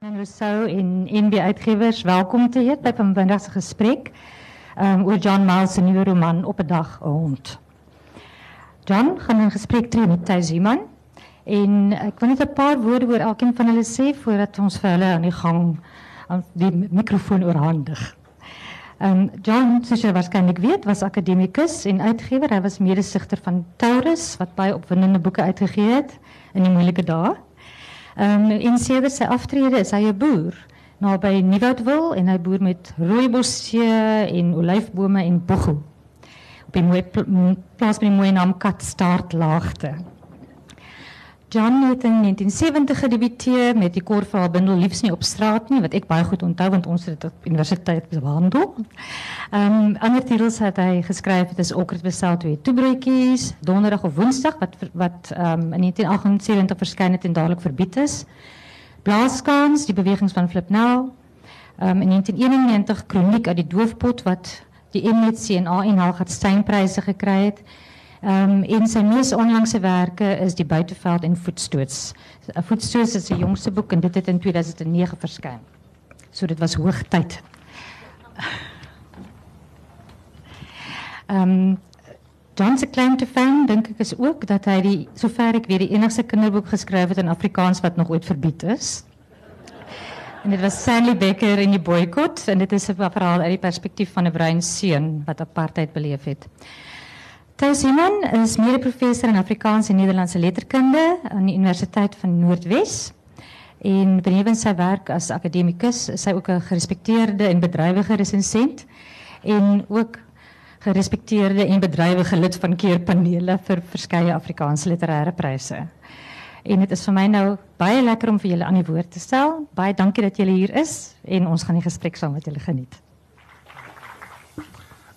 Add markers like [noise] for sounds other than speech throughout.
En Rousseau en NB Uitgewers, welkom te heet by vanmiddag se gesprek um, oor John Miles se nuwe roman Op 'n dag 'n hond. John gaan in gesprek tree met Thys Iman en ek wil net 'n paar woorde oor elkeen van hulle sê voordat ons vir hulle aan die gang aan die mikrofoon oorhandig. Um, John, soos jy waarskynlik weet, was akademikus en uitgewer. Hy was medesigter van Taurus wat baie opwindende boeke uitgegee het in die moeilike dae. Um, en sedert sy aftrede is hy 'n boer naby Nieuwoudtville en hy boer met rooibosje en olyfbome en boggel. Op 'n mooi plaas met 'n mooi naam Katstaartlaagte. John het in 1970 gedebuteer met die kortverhaal bundel Liefs nie op straat nie wat ek baie goed onthou want ons het dit op universiteit behandel. Ehm um, ander titels het hy geskryf het is Okkert besel twee toebroodjies, Donderdag of Woensdag wat wat ehm um, in 1978 verskyn het en dadelik verbied is. Blaaskans, die bewegings van Flipnel. Ehm um, in 1991 Kroniek uit die doofpot wat die MNC en ANH Gatsteinpryse gekry het. Um, en sy mees onlangse werke is die Buiteveld en Voetstoots. Voetstoots is sy jongste boek en dit het in 2009 verskyn. So dit was hoogtyd. Ehm um, John claim to fame dink ek is ook dat hy die sover ek weet die enigste kinderboek geskryf het in Afrikaans wat nog ooit verbied is. En dit was Sally Becker in die boycott en dit is 'n verhaal uit die perspektief van 'n bruin seun wat apartheid beleef het. Thys Iman is mede-professor in Afrikaans en Nederlandse letterkunde aan die Universiteit van Noordwes. En benewens sy werk as akademikus is sy ook 'n gerespekteerde en bedrywige resensent en ook gerespekteerde en bedrywige lid van keerpanele vir verskeie Afrikaanse literêre pryse. En dit is vir my nou baie lekker om vir julle aan die woord te stel. Baie dankie dat julle hier is en ons gaan die gesprek saam met julle geniet.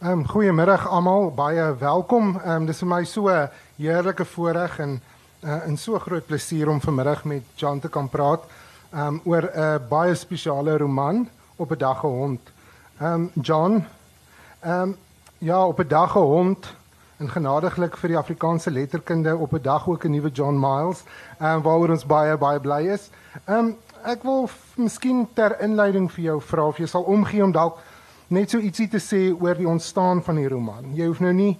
Ehm um, goeiemiddag almal, baie welkom. Ehm um, dis vir my so 'n heerlike voorreg en uh, en so groot plesier om vanmiddag met Jan te kan praat um, oor 'n baie spesiale roman op 'n dag gehond. Ehm um, John ehm um, Ja, op 'n dag 'n hond en genadiglik vir die Afrikaanse letterkunde op 'n dag ook 'n nuwe John Miles, ehm um, waaroor ons baie baie bly is. Ehm um, ek wil miskien ter inleiding vir jou vra of jy sal omgee om dalk net so ietsie te sê oor die ontstaan van die roman. Jy hoef nou nie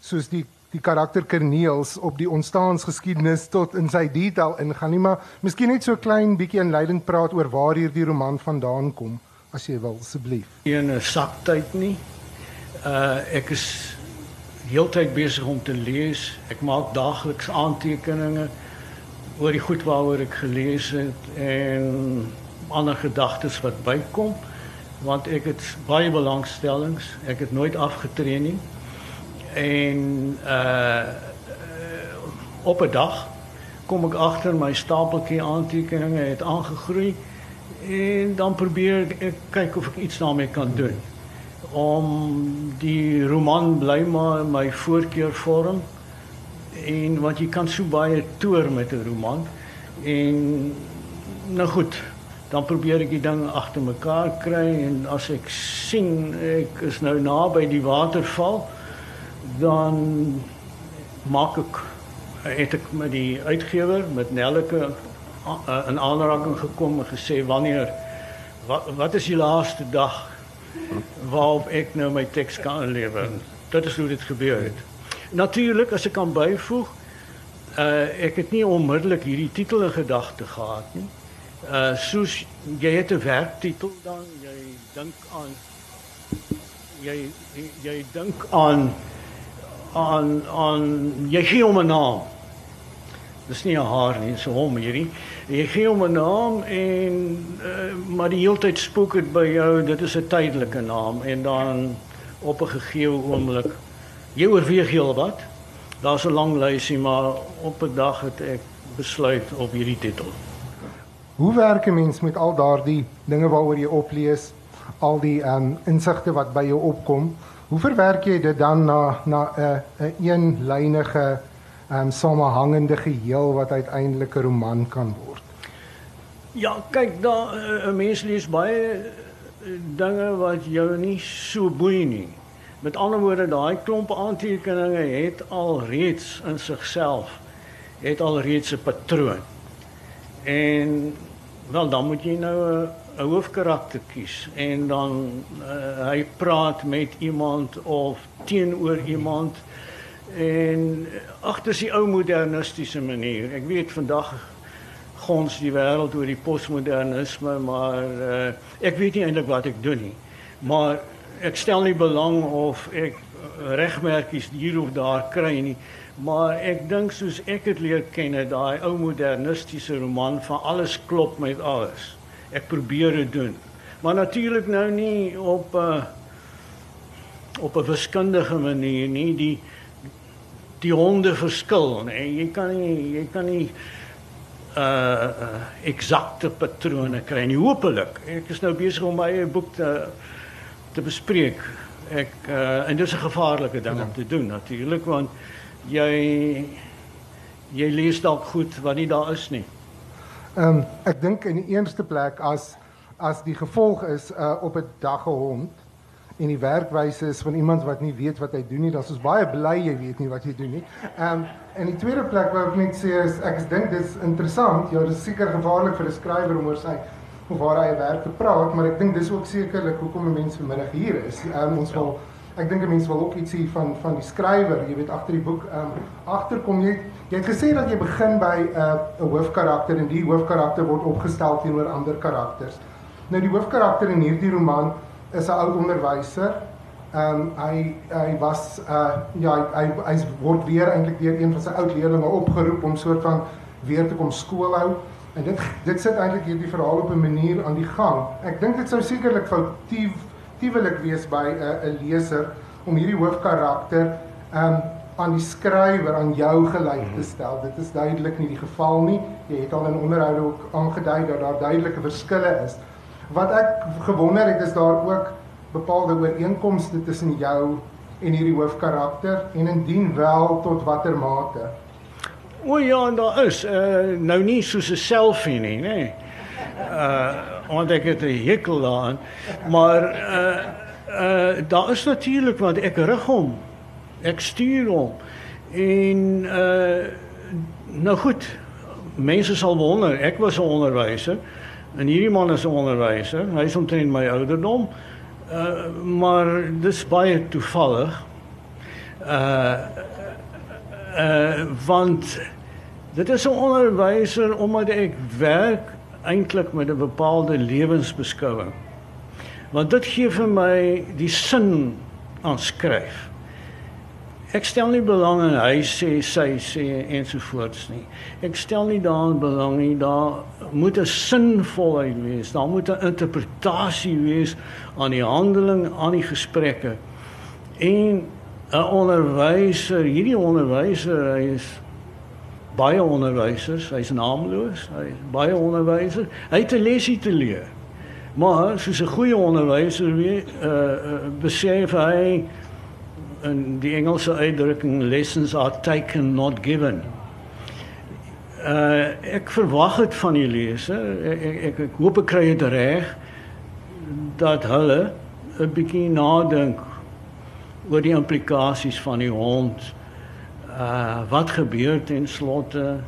soos die die karakter Corneels op die ontstaansgeskiedenis tot in sy detail ingaan nie, maar miskien net so klein bietjie inleidend praat oor waar hierdie roman vandaan kom as jy wil asseblief. Een saktyd nie uh ek is heeltyd besig om te lees. Ek maak daagliks aantekeninge oor die goed waaroor ek gelees het en ander gedagtes wat bykom want ek het baie belangstellings. Ek het nooit afgetree nie. En uh op 'n dag kom ek agter my stapeltjie aantekeninge het aangegroei en dan probeer ek kyk of ek iets daarmee kan doen om die roman bly maar my voorkeur vorm en want jy kan so baie toer met 'n roman en nou goed dan probeer ek die ding agter mekaar kry en as ek sien ek is nou naby die waterval dan maak ek het ek met die uitgewer met Nelleke in aanraking gekom en gesê wanneer wat, wat is die laaste dag waarop ek nou my teks kan lewer. Dit is hoe dit gebeur het. Natuurlik as ek kan byvoeg, uh ek het nie onmiddellik hierdie titel in gedagte gehad nie. Uh soos jy het 'n werktitel dan jy dink aan jy jy dink aan aan aan jy gee hom 'n naam. Dis nie 'n haar nie, so hom hierdie. Jy gee hom 'n naam en uh, maar die hele tyd spook dit by jou, dit is 'n tydelike naam en dan op 'n gegee oomblik jy oorweeg heel wat. Daar's 'n lang lysie, maar op 'n dag het ek besluit op hierdie titel. Hoe werk 'n mens met al daardie dinge waaroor jy oplees, al die um, insigte wat by jou opkom? Hoe verwerk jy dit dan na na 'n uh, 'n een eenlynige um, samehangende geheel wat uiteindelik 'n roman kan word. Ja, kyk, daar eh, 'n mens lees baie eh, dinge wat jou nie so boei nie. Met ander woorde, daai klomp aantekeninge het al reeds in sigself het al reeds 'n patroon. En wel dan moet jy nou 'n uh, hoofkarakter kies en dan uh, hy praat met iemand of teenoor iemand en agter die ou modernistiese manier. Ek weet vandag gons die wêreld oor die postmodernisme, maar uh, ek weet nie eintlik wat ek doen nie. Maar ek stel nie belang of ek regmerkies hier of daar kry nie. Maar ek dink soos ek dit leer ken, daai ou modernistiese roman van alles klop met alles. Ek probeer dit doen. Maar natuurlik nou nie op 'n uh, op 'n wiskundige manier nie. Die die honde verskil en jy kan nie jy kan nie uh eksakte patrone kry nie. Hoopelik. Ek is nou besig om my eie boek te te bespreek. Ek uh en dit is 'n gevaarlike ding ja. om te doen natuurlik want jy jy lees dalk goed wat nie daar is nie. Ehm um, ek dink in die eerste plek as as die gevolg is uh op 'n dagge hond en die werkwyse is van iemand wat nie weet wat hy doen nie, dan is baie bly jy weet nie wat jy doen nie. Ehm um, en die tweede plek wou ek net sê is ek dink dit is interessant. Ja, dit is seker gevaarlik vir 'n skrywer om oor sy of waar hy werk te praat, maar ek dink dis ook sekerlik hoekom 'n mens vanmiddag hier is. Um, ons wil ek dink 'n mens wil ook ietsie van van die skrywer, jy weet agter die boek um agterkom jy jy het gesê dat jy begin by 'n uh, 'n hoofkarakter en die hoofkarakter word opgestel teenoor ander karakters. Nou die hoofkarakter in hierdie roman is 'n ou onderwyser. Um hy hy was uh ja hy hy word weer eintlik deur een van sy ou leerlinge opgeroep om soort van weer te kom skool hou. En dit dit sit eintlik hierdie verhaal op 'n manier aan die gang. Ek dink dit sou sekerlik foutief tiewelik wees by 'n uh, leser om hierdie hoofkarakter um aan die skrywer aan jou gelyk te mhm. stel. Dit is duidelik nie die geval nie. Jy het al in onderhoude ook aangedui dat daar duidelike verskille is. Wat ek gewonder het is daar ook bepaalde ooreenkomste tussen jou en hierdie hoofkarakter en indien wel tot watter mate? O ja, daar is uh, nou nie soos 'n selfie nie, nê. Uh want ek het 'n hekel daaraan. Maar uh uh daar is natuurlik want ek rig hom. Ek stuur hom. En uh nou goed. Mense sal wonder, ek was 'n onderwyser en hierdie man is 'n onderwyser. Hy is omtrent my ouderdom. Uh maar dis baie toevallig. Uh uh want Dit is 'n onderwyser omdat ek werk eintlik met 'n bepaalde lewensbeskouing. Want dit gee vir my die sin aan skryf. Ek stel nie belang in hy sê sy sê ensovoorts nie. Ek stel nie daarin belang nie. Daar moet 'n sinvolheid wees. Daar moet 'n interpretasie wees aan die handeling, aan die gesprekke. En 'n onderwyser, hierdie onderwyser, hy is baie onderwysers, hy's naamloos, hy baie onderwysers. Hy het 'n lesie te leer. Maar soos 'n goeie onderwyser weet, uh, uh besef hy in die Engelse uitdrukking lessons are taken not given. Uh ek verwag dit van die leser. Ek ek, ek, ek hoop ek kry dit reg dat hulle 'n bietjie nadink oor die implikasies van die hond uh wat gebeur ten slotte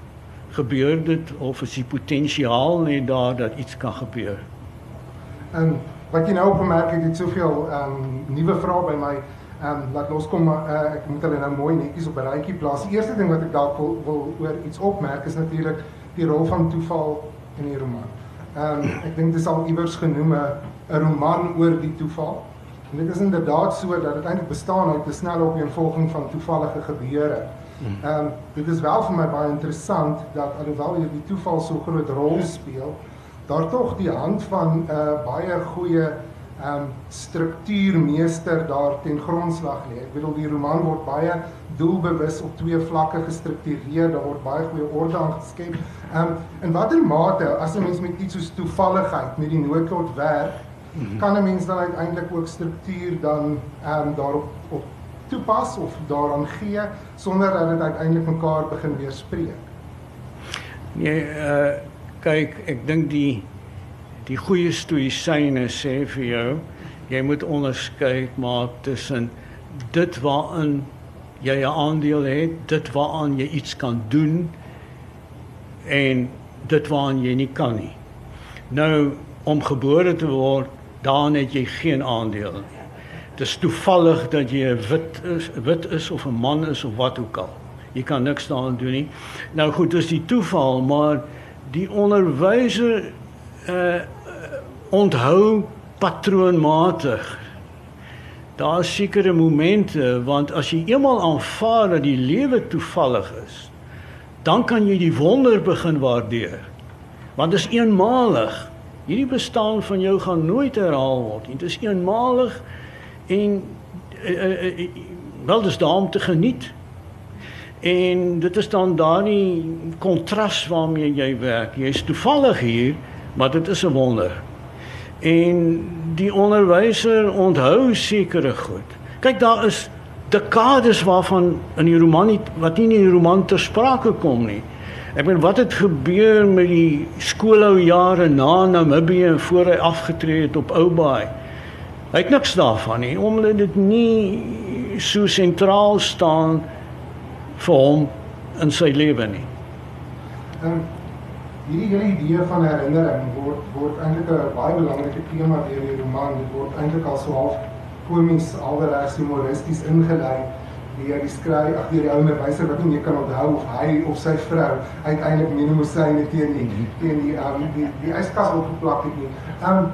gebeur dit of is die potensiaal net daar dat iets kan gebeur. Ehm, wat jy nou opgemerk het, het soveel ehm um, nuwe vrae by my ehm um, laat loskom uh, ek moet hulle nou mooi netjies op 'n rytjie plaas. Die eerste ding wat ek dalk wil, wil oor iets opmerk is natuurlik die rol van toeval in die roman. Ehm um, ek dink dit is al iewers genoem 'n roman oor die toeval. En dit is inderdaad so dat dit eintlik bestaan uit 'n snelle opeenvolging van toevallige gebeure. Hmm. Ehm um, dit is wel vir my baie interessant dat alhoewel hier die toeval so groot rol speel, daar tog die hand van 'n uh, baie goeie ehm um, struktuurmeester daar ten grondslag lê. Ek bedoel die roman word baie doelbewus op twee vlakke gestruktureer, daar word baie goeie orde aangeskep. Ehm um, in watter mate as 'n mens met iets soos toevalligheid met die noodlot werk. Kan 'n mens dan uiteindelik ook struktuur dan ehm um, daarop op toepas of daaraan gee sonder dat dit uiteindelik mekaar begin weerspreek. Nee, uh kyk, ek dink die die goeie stoïsyne sê vir jou, jy moet onderskei maak tussen dit waarin jy 'n aandeel het, dit waaraan jy iets kan doen en dit waaraan jy nie kan nie. Nou om gebore te word, dan het jy geen aandeel nie. Dit is toevallig dat jy 'n wit is, wit is of 'n man is of wat ook al. Jy kan niks daaraan doen nie. Nou goed, dis die toeval, maar die onderwyser uh onthou patroonmatig. Daar is sekere momente want as jy eenmaal aanvaar dat die lewe toevallig is, dan kan jy die wonder begin waardeer. Want dit is eenmalig. Hierdie bestaan van jou gaan nooit herhaal word nie. Dit is eenmalig en uh, uh, uh, wel dis daar om te geniet. En dit is dan daardie kontras waarmee jy werk. Jy's toevallig hier, maar dit is 'n wonder. En die onderwyser onthou sekere goed. Kyk, daar is dekades waarvan in die roman nie wat nie in die roman ter sprake kom nie. Ek meen wat het gebeur met die skoolhou jare na Namibië voor hy afgetree het op Oubaai? Hy het niks daarvan nie omdat dit nie so sentraal staan vir hom in sy lewe nie. Um, hierdie hele idee van herinnering word word eintlik 'n baie belangrike tema deur die roman. Dit word eintlik al so half komies alreeds humoristies ingelei deur die skrywer, ag deur die ou onderwyser wat nie meer kan onthou of hy of sy vrou uiteindelik menomosyne teen die teen die um, die die yskas opgeplak het nie. Um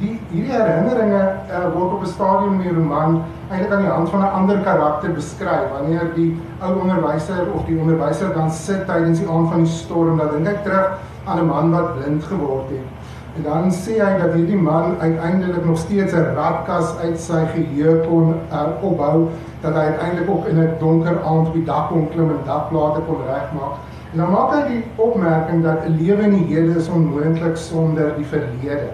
die hierdie herinneringe uh, word op 'n stadium in die roman eintlik aan die hand van 'n ander karakter beskryf. Wanneer die ou onderwyser of die onderwyser dan sit tydens die aand van die storm, dan dink ek terug aan 'n man wat blind geword het. En dan sê hy dat hierdie man uiteindelik nog steeds 'n radkas uit sy geheue kon uh, opbou, dat hy uiteindelik ook in 'n donker aand op die dak kon klim en dakplate kon regmaak. En dan maak hy die opmerking dat 'n lewe in die hede is onmoontlik sonder die verlede.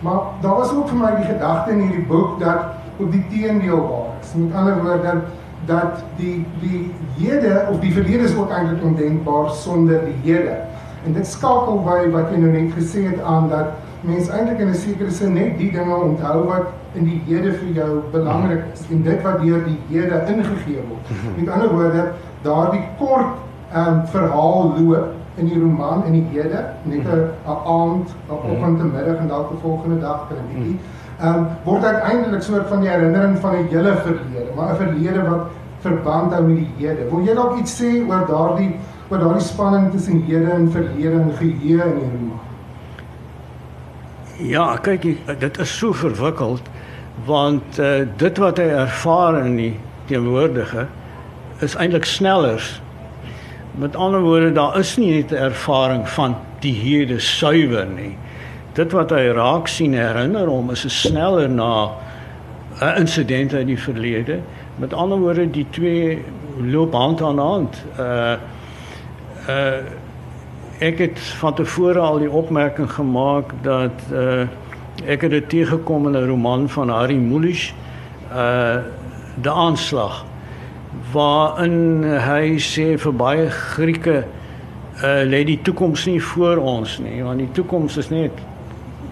Maar daar was ook vir my die gedagte in hierdie boek dat op die teendeel waar is. Met ander woorde dat die die hede of die verlede is ook eintlik ondenkbaar sonder die hede. En dit skakel by wat jy nou net gesê het aan dat mens eintlik in 'n sekere sin net die dinge onthou wat in die hede vir jou belangrik is en dit wat deur die hede ingegee word. Met ander woorde, daardie kort ehm um, verhaal loop in die roman in die hede, net 'n aand, 'n oggend, 'n middag en dalk 'n volgende dag kan 'n bietjie ehm um, word uiteindelik soort van die herinnering van 'n hele verlede, maar 'n verlede wat verband hou met die hede. Wil jy dalk iets sê oor daardie oor daardie spanning tussen hede en verlede en geheue in die roman? Ja, kyk, dit is so verwikkeld want uh, dit wat hy ervaar in die teenwoordige is eintlik sneller. Met ander woorde, daar is nie net 'n ervaring van die hede suiwer nie dit wat hy raak sien herinner hom is 'n sneller na 'n insident uit die verlede. Met ander woorde, die twee loop hand aan hand. Uh uh ek het van tevore al die opmerking gemaak dat uh ek het dit teëgekom in 'n roman van Harry Mulisch uh die aanslag waarin hy sê vir baie Grieke uh lê die toekoms nie voor ons nie want die toekoms is net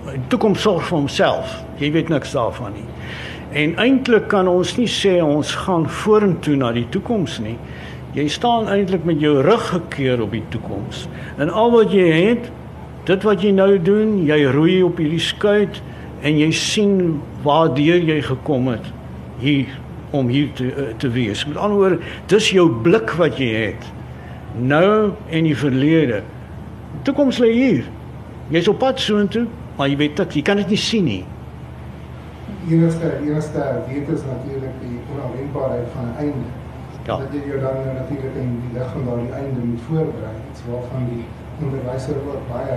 die toekoms sorg vir homself. Jy weet niks daarvan nie. En eintlik kan ons nie sê ons gaan vorentoe na die toekoms nie. Jy staan eintlik met jou rug gekeer op die toekoms. En al wat jy het, dit wat jy nou doen, jy roei op hierdie skuit en jy sien waardeur jy gekom het hier om hier te eh, te wees. Met ander woorde, dis jou blik wat jy het. Nou en die verlede. Toekoms lê hier. Jy's op pad soontoe maar jy weet dit, jy kan dit nie sien nie. Enigste enigste weet is natuurlik die onafwendbaarheid van 'n einde. Ja. Dat jy jou dan natuurlik in die lig van daardie einde moet voorberei, iets waarvan die onderwyser ook baie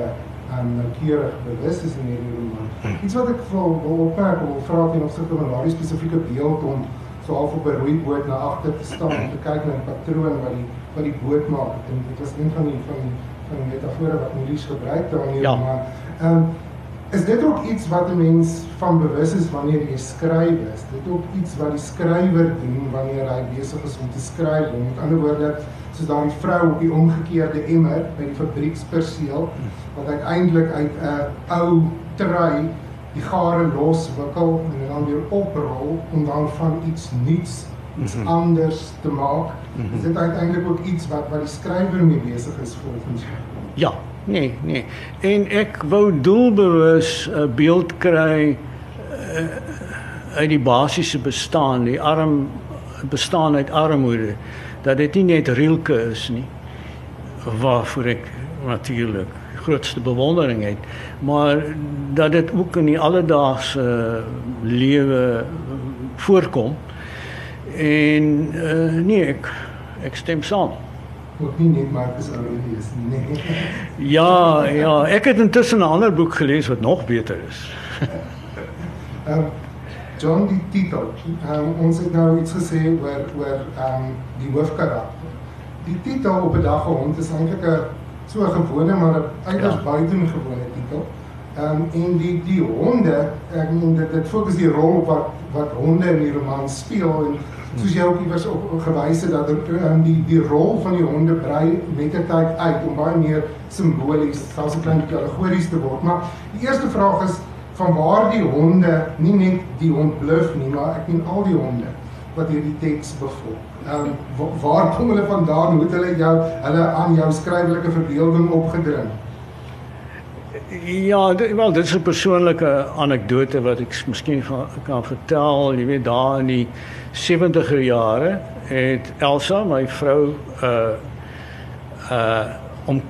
aan um, noukeurig bewus is in hierdie roman. Hm. Iets wat ek wil wil opmerk, wil vra ten opsigte van daardie spesifieke beeld om so half op 'n rooi boot na agter te staan en te kyk na die patroon wat die wat die boot maak. En dit was een van die van die van die metafore wat Maurice gebruik het in hierdie ja. roman. Ehm um, is dit ook iets wat 'n mens van bewus is wanneer jy skryf is. Dit ook iets wat die skrywer doen wanneer hy besig is om te skryf. Met ander woorde, soos daai vrou op die omgekeerde emmer by die fabrieksperseel wat uiteindelik uit 'n ou trui die gare loswikkel en dan weer oprol om dan van iets nuuts iets mm -hmm. anders te maak. Mm -hmm. Is dit uiteindelik ook iets wat wat die skrywer mee besig is volgens jou? Ja, nee, nee. En ek wou doelbewus 'n beeld kry uh, uit die basiese bestaan, die arm bestaan uit armoede, dat dit nie net Rielke is nie waarvoor ek natuurlik grootste bewondering het, maar dat dit ook in die alledaagse lewe voorkom. En uh, nee, ek ek stem saam. Ook nie net Marcus Aurelius nie. [laughs] Ja, ja, ek het intussen 'n ander boek gelees wat nog beter is. Ehm [laughs] um, John die titel. Um, ons het nou iets gesê oor oor ehm um, die hoofkarakter. Die titel op 'n dag hond is eintlik 'n so 'n gewone maar 'n uiters ja. buitengewone titel. Ehm um, en die die honde, ek meen dit dit fokus die rol wat wat honde in die roman speel en soos jy ook iewers op, op gewys het dat um, die die rol van die honde brei met 'n tyd uit om baie meer simbolies, selfs 'n klein bietjie allegories te word. Maar die eerste vraag is van waar die honde nie net die hond bluf nie, maar ek meen al die honde wat hierdie teks bevolk. Ehm um, waar kom hulle vandaan? Hoe het hulle jou hulle aan jou skryflike verbeelding opgedring? Ja, dit, wel dit is 'n persoonlike anekdote wat ek miskien kan vertel. Jy weet daar in die 70er jare het Elsa, my vrou uh uh om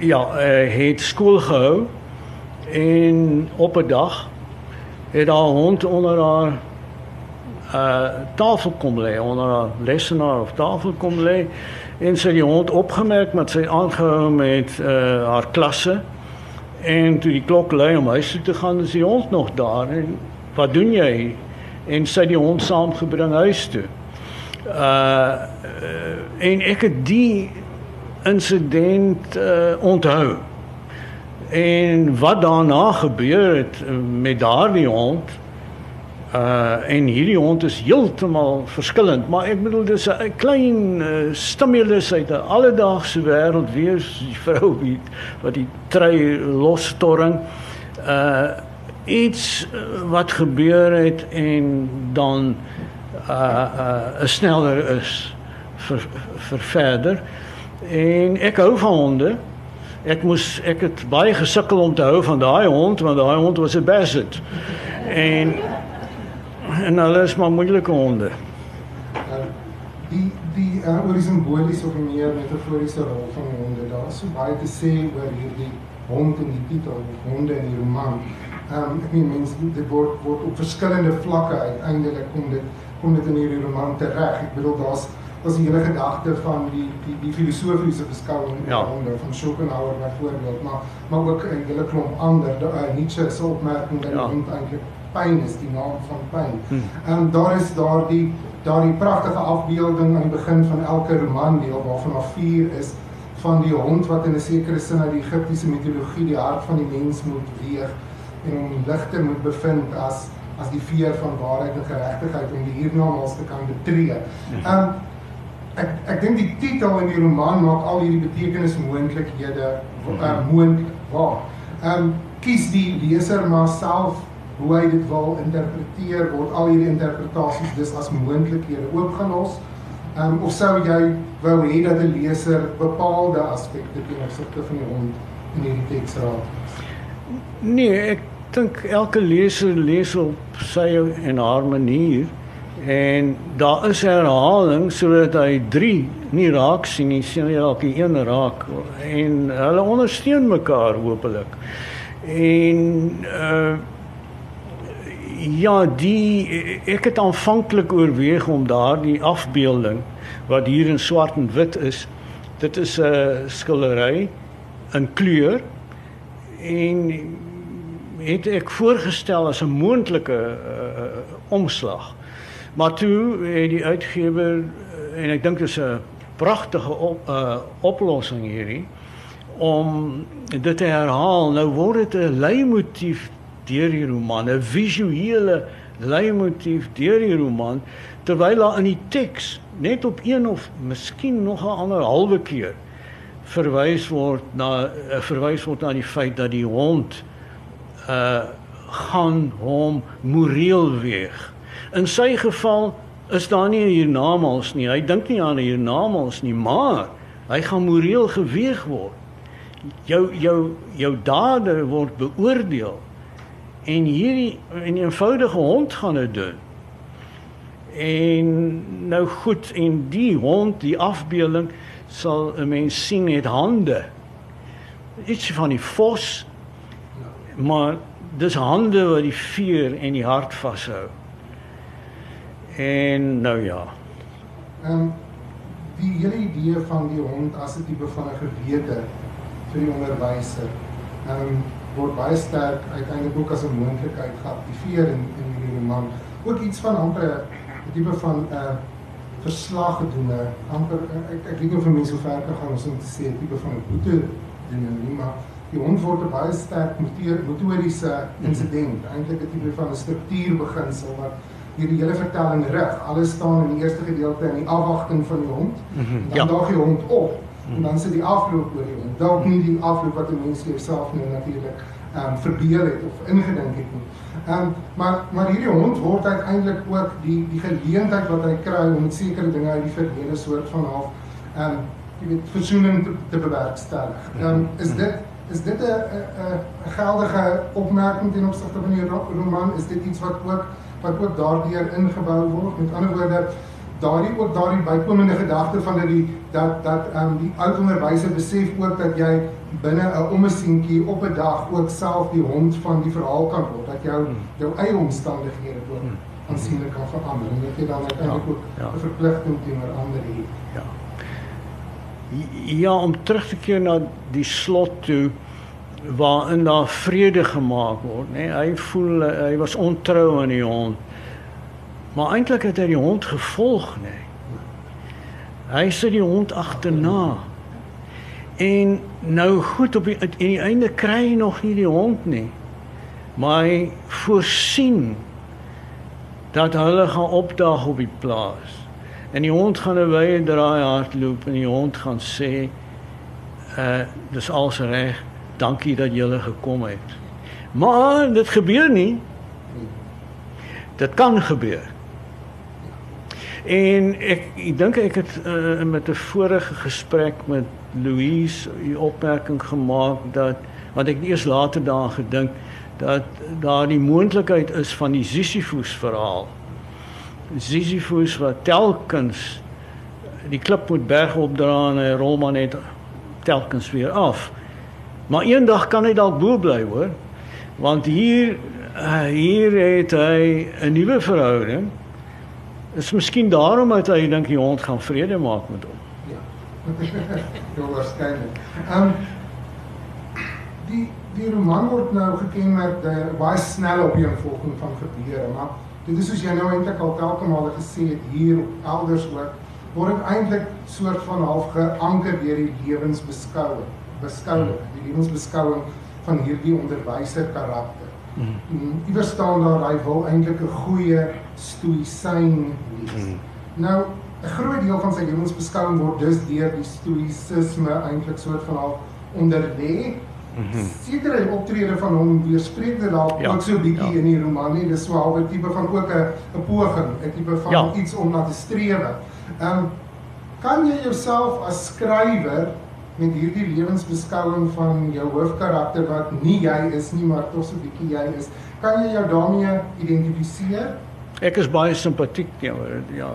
ja, uh, het skool gehou en op 'n dag het haar hond onder haar uh tafel kom lê, onder haar lesenaar of tafel kom lê en sy die hond opgemerk met sy aangehou met uh haar klasse En toe die klok lui om huis toe te gaan, is die hond nog daar en wat doen jy? En sy die hond saamgebring huis toe. Uh en ek het die insident uh onthou. En wat daarna gebeur het met daardie hond Uh en hierdie hond is heeltemal verskillend, maar ek bedoel dis 'n klein uh, stimulus uit 'n alledaagse wêreld weer die vrou [laughs] wie wat die trei losstorring. Uh iets uh, wat gebeur het en dan uh uh sneller is vir vir verder. En ek hou van honde. Ek moes ek het baie gesukkel om te hou van daai hond want daai hond was 'n basset. En en hulle is maar moeilike honde. Uh, die die uh, oor die simboliese of meer metaforiese rol van honde, daar is so baie te sê oor hierdie hond in die titel, honde in die roman. Ehm um, ek meen mense dit word word op verskillende vlakke uiteindelik kom dit kom dit in hierdie roman tereg. Ek bedoel daar's was die hele gedagte van die die die filosofiese beskouing ja. honde van Schopenhauer byvoorbeeld, maar maar ook 'n hele klomp ander uh, Nietzsche se opmerking dat ja. hond eintlik pyn is die naam van pyn. Hmm. Ehm um, daar is daardie daardie pragtige afbeelding aan die begin van elke roman deel waarvan daar vier is van die hond wat in 'n sekere sin uit die Egiptiese mitologie die hart van die mens moet weeg en hom ligter moet bevind as as die veer van waarheid en geregtigheid om die hiernamaals te kan betree. Hmm. Ehm um, ek ek dink die titel in die roman maak al hierdie betekenis moontlikhede uh, moontlik waar. Ehm um, kies die leser maar self hoe hy dit wil interpreteer word al hierdie interpretasies dis as moontlikhede oopgelos. Ehm um, of sou jy wou hê dat 'n leser bepaalde aspekte ten opsigte van die hond in hierdie teks raak? Nee, ek dink elke leser lees op sy en haar manier en daar is herhaling sodat hy 3 nie raak sien nie, sien hy dalk die een raak en hulle ondersteun mekaar hopelik. En uh Ja, die ek het aanvanklik oorweeg om daardie afbeelding wat hier in swart en wit is. Dit is 'n skildery in kleur en het ek voorgestel as 'n moontlike uh, omslag. Maar toe het die uitgewer en ek dink dit is 'n pragtige op, uh, oplossing hierdie om dit te herhaal. Nou word dit 'n leimotief deur die roman, 'n visuele leimotief deur die roman terwyl daar in die teks net op een of miskien nog 'n ander halwe keer verwys word na uh, verwys word na die feit dat die hond uh gaan hom moreel weeg. In sy geval is daar nie 'n hiernamaals nie. Hy dink nie aan 'n hiernamaals nie, maar hy gaan moreel geweeg word. jou jou jou dade word beoordeel. En hierdie 'n eenvoudige hond gaan dit doen. En nou goed, en die hond, die afbeelding sal 'n mens sien met hande. Iets van die vos. Maar dis hande wat die vuur en die hart vashou. En nou ja. Ehm um, die hele idee van die hond as 'n tipe van 'n gewete vir die onderwyser. Ehm um, word baie sterk uiteindelik ook as 'n moontlikheid geaktiveer in in hierdie roman. Ook iets van amper 'n tipe van 'n uh, verslag gedoen, amper ek ek weet nie of mense so ver kan gaan om te sê 'n tipe van 'n boete doen nie, maar die hond word 'n baie sterk motoriese insident, eintlik 'n tipe van 'n struktuurbeginsel wat hierdie hele vertelling rig. Alles staan in die eerste gedeelte in die afwagting van die hond. Mm -hmm. Dan ja. daag die hond op en dan sit die afloop oor hond. Dalk nie die afloop wat die mens self nou natuurlik ehm um, verbeel het of ingedink het nie. Ehm um, maar maar hierdie hond word uiteindelik ook die die geleentheid wat hy kry om sekere dinge uit die verlede soort van half ehm um, jy weet versoening te, te bewerkstellig. Ehm um, is dit is dit 'n 'n geldige opmerking ten opsigte van die roman? Is dit iets wat ook wat ook daardeur ingebou word. Met ander woorde, daardie ook daardie bykomende gedagte van dat die dat dat ehm um, die ou onderwyser besef ook dat jy binne 'n ommesientjie op 'n dag ook self die hond van die verhaal kan word, dat jou hmm. jou eie omstandighede ook hmm. aansienlik kan verander en dat jy dan uiteindelik ja, ook 'n ja. verpligting teenoor ander het. Ja. Ja, om terug te keer na die slot toe waarin daar vrede gemaak word, nê. Nee, hy voel hy was ontrou aan die hond. Maar eintlik het hy die hond gevolg, nê. Nee. Hy sit die hond agterna. En nou goed op die in die einde kry hy nog nie die hond nie. Maar hy voorsien dat hulle gaan opdaag op die plaas. En die hond gaan 'n wye draai hardloop en die hond gaan sê uh dis alles reg dankie dat julle gekom het. Maar dit gebeur nie. Dit kan gebeur. En ek ek dink ek het uh, met 'n vorige gesprek met Louise 'n opmerking gemaak dat want ek eers later daaraan gedink dat daar die moontlikheid is van die Sisyphus verhaal. Sisyphus wat telkens die klip moet berg opdra en hy rol maar net telkens weer af. Maar eendag kan hy dalk bo bly hoor. Want hier uh, hier het hy 'n nuwe verhouding. Is miskien daarom dat hy dink die hond gaan vrede maak met hom. Ja. [laughs] Jou waarskynlik. Ehm um, die die roman word nou gekenmerk deur baie snelle opeenvolging van gebeure, maar dit is soos jy nou eintlik al telke male gesê het hier elders ook word dit eintlik soort van half geanker deur die lewensbeskouing beskouing, die lewensbeskouing van hierdie onderwyser karakter. Mm. Iewers staan daar hy wil eintlik 'n goeie stoïsyn wees. Mm. Nou 'n groot deel van sy lewensbeskouing word dus deur die stoïsisme eintlik soort van al onderlê. Mhm. Sekere optrede van hom weerspreek dit dalk ja, ook so 'n bietjie ja. in die roman nie. Dis swaar 'n tipe van ook 'n 'n poging, 'n tipe van ja. iets om na te streef. Ehm um, kan jy jouself as skrywer met hierdie lewensbeskouing van jou hoofkarakter wat nie jy is nie, maar tog so 'n bietjie jy is. Kan jy jou daarmee identifiseer? Ek is baie simpatiek teenoor ja.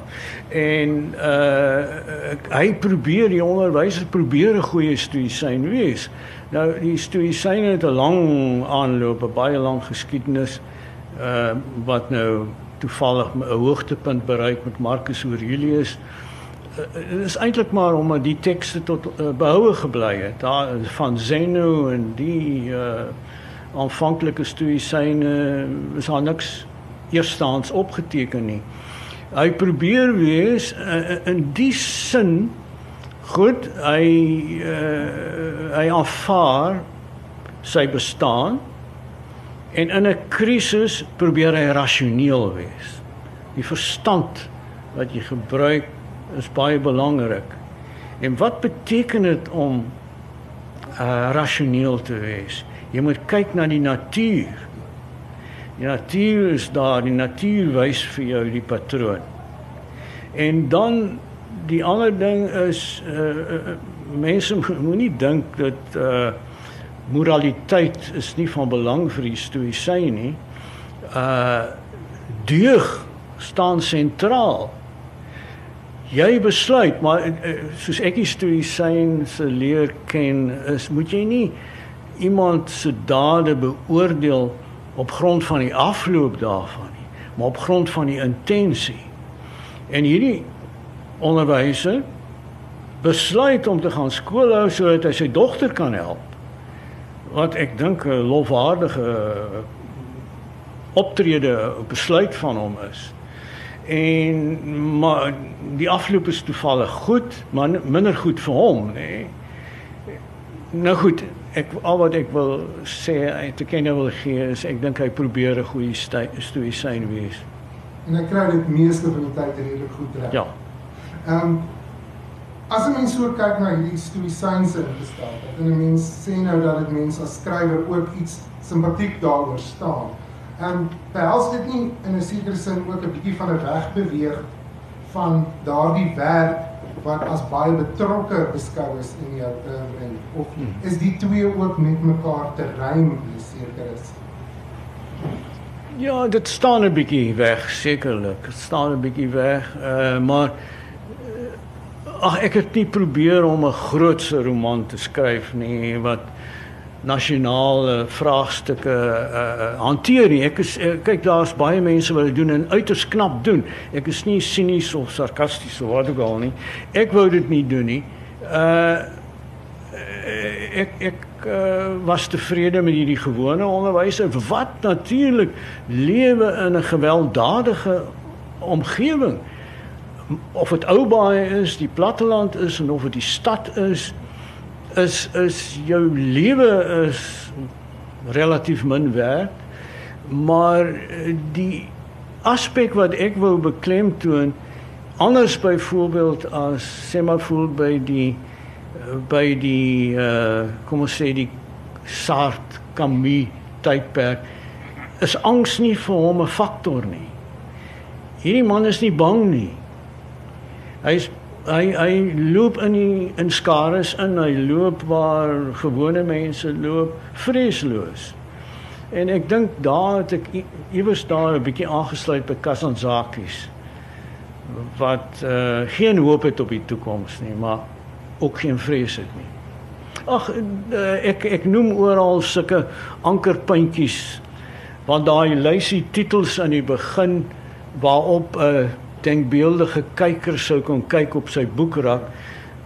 En uh hy probeer die onderwyser probeer 'n goeie stoïsyn wees. Nou die stoïsyne het 'n lang aanloop, 'n baie lang geskiedenis uh wat nou toevallig 'n hoogtepunt bereik met Marcus Aurelius. Dit uh, is eintlik maar omdat die tekste tot uh, behoue gebly het. Daar van Zeno en die uh aanvanklike stoïsyne is daar niks eerstaans opgeteken nie. Hy probeer wees uh, in die sin goed, hy uh, hy aanvaar sy bestaan en in 'n krisis probeer hy rasioneel wees. Die verstand wat jy gebruik is baie belangrik. En wat beteken dit om uh rasioneel te wees? Jy moet kyk na die natuur. Die natuur is daar, die natuur wys vir jou die patroon. En dan die ander ding is uh, uh mense moenie dink dat uh moraliteit is nie van belang vir die stoïsyn nie. Uh deug staan sentraal. Jy besluit, maar soos ek die stoïsyn se leer ken, is moet jy nie iemand se dade beoordeel op grond van die afloop daarvan nie, maar op grond van die intensie. En hierdie onderwyser besluit om te gaan skool hou sodat hy sy dogter kan help. Wat ek dink 'n lofwaardige optrede besluit van hom is. En maar die afloop is toevallig goed, maar minder goed vir hom, nê. Nee. Nou goed, ek al wat ek wil sê, ek te ken wil gee is ek dink hy probeer 'n goeie stoïsyn wees. En hy kry dit meeste van die tyd redelik goed reg. Ja. Ehm um, as 'n mens so kyk na hierdie stoïsynse ingesteldheid, en 'n mens sê nou dat dit mense as skrywer ook iets simpatiek daaroor staan. Ehm um, behels dit nie in 'n sekere sin ook 'n bietjie van 'n wegbeweeg van daardie werk wat as baie betrokke beskou is in jou oeuvre of hmm. is die twee ook met mekaar te rym seker is Ja, dit staan 'n bietjie weg sekerlik. Dit staan 'n bietjie weg, uh, maar uh, ag ek het nie probeer om 'n grootse roman te skryf nie wat nasionale vraagstukke uh, hanteer nie. Ek is uh, kyk daar's baie mense wat dit doen en uiters knap doen. Ek is nie sinies of sarkasties of wat ook al nie. Ek wou dit nie doen nie. Uh ek ek uh, was tevrede met hierdie gewone onderwys wat natuurlik lewe in 'n gewelddadige omgewing of dit ou baie is, die platteland is en of dit die stad is is is jou lewe is relatief min werd maar eh, die aspek wat ek wou beklemtoon anders byvoorbeeld as sê maar voel by die eh, by die uh kom ons sê die Sartre Camus tydperk is angs nie vir hom 'n faktor nie. Hierdie man is nie bang nie. Hy's hy hy loop in die in skares in hy loop waar gewone mense loop vreesloos. En ek dink daar het ek iewers daar 'n bietjie aangesluit by Kasanzakis wat uh, geen hoop het op die toekoms nie maar ook geen vrees het nie. Ag uh, ek ek noem oral sulke ankerpuntjies want daai lysie titels aan die begin waarop 'n uh, denkbeeldige kyker sou kon kyk op sy boekrak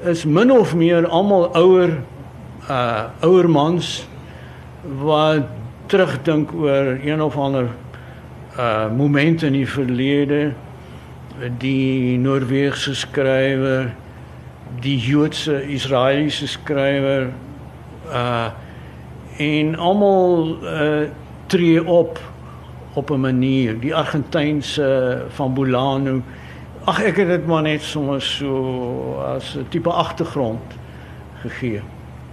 is min of meer almal ouer uh ouer mans wat terugdink oor een of ander uh moment in die verlede die Noorse skrywer die Joodse Israeliese skrywer uh en almal uh tree op op 'n manier die Argentynse van Bolano ag ek het dit maar net sommer so as 'n tipe agtergrond gegee.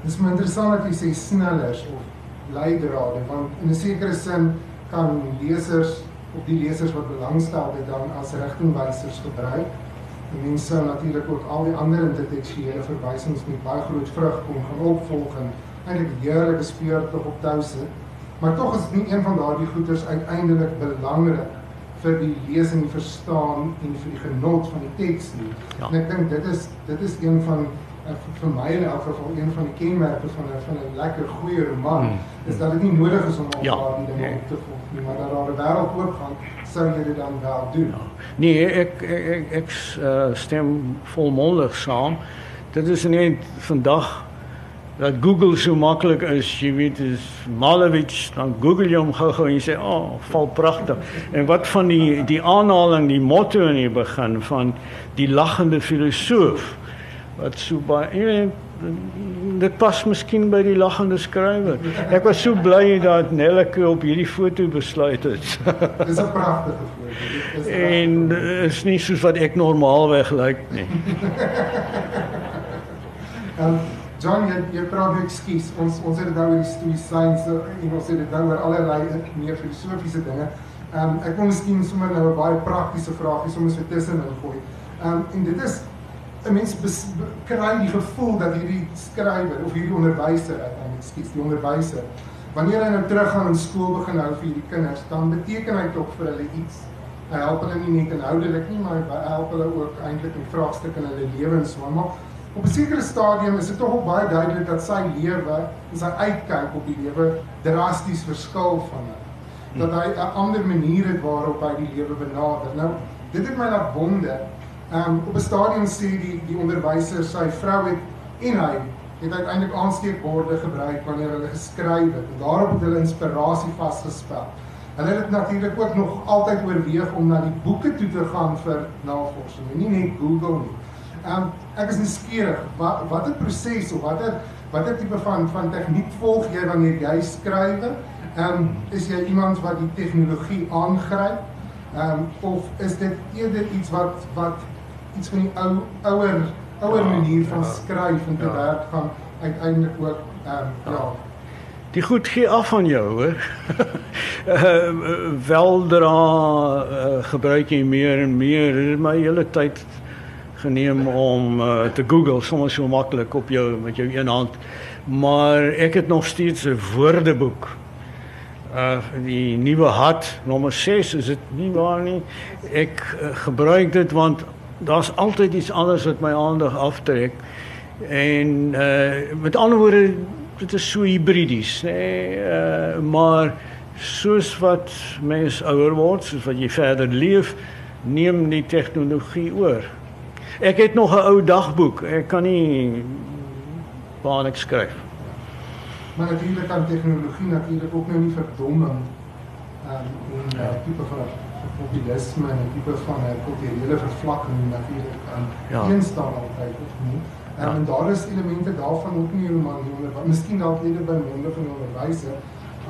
Dit is maar interessant dat jy sê snellers of leidrade want in 'n sekere sin kan lesers of die lesers wat belangstel dit dan as rigtingwysers gebruik. Die mense natuurlik ook al die ander intertekstuele verwysings met baie groot vrug kom gaan opvolg en eintlik heerlike speurtog op touse. Maar tog is nie een van daardie goeders uiteindelik belangrik vir die lesing en verstaan en vir die genot van die teks nie. Ja. En ek dink dit is dit is een van uh, vir my in elk geval een van die kenmerke van 'n van 'n lekker goeie roman hmm. is dat dit nie nodig is om al ja. daardie dinge nee. te volg nie, maar dat daar 'n wêreld oop gaan sou jy dit dan wel doen. Ja. Nee, ek ek ek, ek uh, stem volmondig saam. Dit is net vandag dat Google so maklik is, jy weet, is Malevich, dan Google jy hom gou-gou en jy sê, "Ag, oh, val pragtig." En wat van die die aanhaling, die motto in die begin van die lagende filosoof wat so baie dit pas miskien by die lagende skrywer. Ek was so bly dat Nelleke op hierdie foto besluit het. [laughs] Dis 'n pragtige foto. En is nie soos wat ek normaalweg lyk nie. [laughs] um, John, jy jy praat ekskuus. Ons ons het dit nou oor die stoïsyns en ons het dit nou oor allerlei meer filosofiese dinge. Ehm um, ek wil miskien sommer nou 'n baie praktiese vraagie sommer so tussen ingooi. Ehm um, en dit is 'n mens bes, kry die gevoel dat hierdie skrywer of hierdie onderwyser, ek ekskuus, die onderwyser wanneer hy nou teruggaan en skool begin hou vir hierdie kinders, dan beteken hy tog vir hulle iets. Hy help hulle nie net inhoudelik nie, maar hy help hulle ook eintlik met vraagstukke in hulle lewens. Maar op 'n sekere stadium is dit ook baie duidelik dat sy lewe en sy uitkyk op die lewe drasties verskil van hom. Dat hy 'n ander manier het waarop hy die lewe benader. Nou, dit het my laat wonder. Ehm um, op 'n stadium sê die die onderwyser sy vrou het en hy het uiteindelik aansteekborde gebruik wanneer hulle geskryf het en daarop het hulle inspirasie vasgespel. Hulle het natuurlik ook nog altyd oorweeg om na die boeke toe te gaan vir navorsing, nie net Google nie. Ehm um, ek is nuuskierig, wat watter proses of watter watter tipe van van tegniek volg jy wanneer jy skryf? Ehm um, is jy iemand wat die tegnologie aangryp? Ehm um, of is dit eerder iets wat wat iets van die ou ouer ouer ja, manier van ja, skryf en te ja. werk gaan uiteindelik ook ehm um, ja. Die goed gee af van jou, hoor. uh, [laughs] weldra uh, gebruik jy meer en meer. Dit het my hele tyd geneem om uh, te Google soms so maklik op jou met jou een hand. Maar ek het nog steeds 'n woordeboek. Uh die nuwe hat nommer 6 is dit nie waar nie. Ek uh, gebruik dit want daar's altyd iets anders wat my aandag aftrek. En uh met ander woorde, dit is so hibridies, nê? Nee? Uh maar soos wat mens ouer word, soos wat jy verder leef, neem die tegnologie oor. Ek het nog 'n ou dagboek. Ek kan nie waar ek skryf. Maar natuurlik kan tegnologie natuurlik ook nou nie verdomming ehm um, ja. tipe van populisme en 'n tipe van 'n kulturele vervlakking natuurlik aan ja. altyd of nie. Ja. En daar is elemente daarvan ook nie onder wat miskien dalk eerder by monde van onderwyser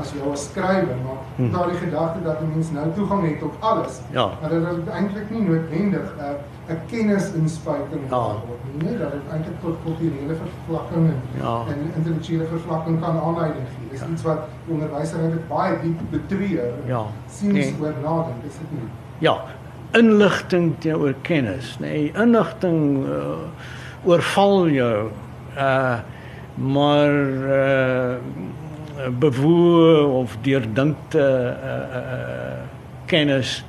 as jy as skrywer maar hm. daar die gedagte dat 'n mens nou toegang het tot alles. Ja. Maar dit is eintlik nie noodwendig 'n uh, 'n kennisinspuiting ja. word nie, nee, dat dit eintlik tot kulturele vervlakking en, ja. en intellektuele vervlakking kan aanleiding gee. Dis ja. iets wat onderwysers eintlik baie diep betreur. Ja. sien nee. oor nadink, is dit nie? Ja, inligting teenoor kennis, nê. Nee, inligting uh, oorval jou. Uh maar uh bewoe of deurdinkte uh, uh kennis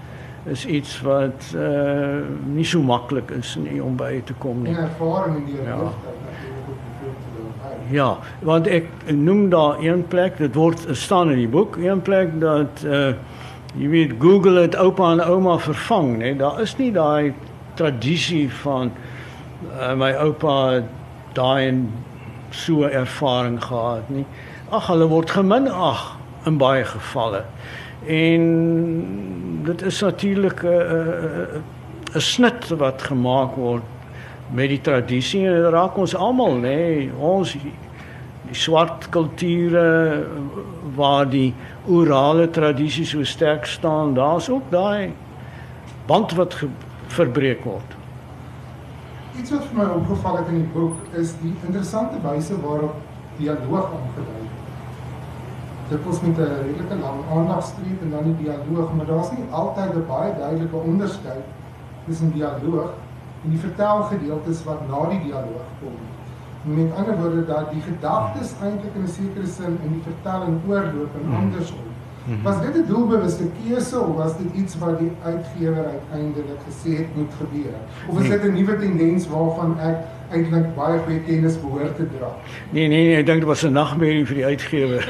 is iets wat uh nie so maklik is nie om by te kom nie. En ervaring in die ja. Ja, want ek noem daar een plek, dit word staan in die boek, een plek dat uh jy weet Google het oupa en ouma vervang, nê. Daar is nie daai tradisie van uh, my oupa daai en so ervaring gehad nie. Ag, hulle word geminag in baie gevalle. En dit is natuurlik 'n uh, 'n uh, 'n snit wat gemaak word met die tradisie en dit raak ons almal nê nee, ons die swart kulture waar die orale tradisie so sterk staan daar's ook daai band wat verbreek word. Iets wat vir my opgeval het in die boek is die interessante wyse waarop dialoog aangedui word dit was met 'n redelike lang aandagstreep en dan die dialoog, maar daar's nie altyd 'n baie duidelike onderskeid tussen dialoog en die vertelgedeeltes wat na die dialoog kom. Met ander woorde dat die gedagtes eintlik in 'n sekere sin in die vertelling oorloop en hmm. Andersom. Mhm. Was dit 'n doelbewuste keuse of was dit iets wat die uitgewer uiteindelik gesê het moet gebeur? Of is nee. dit 'n nuwe tendens waarvan ek eintlik baie goeie kennis behoort te dra? Nee, nee, nee, ek dink dit was 'n nagmerrie vir die uitgewer.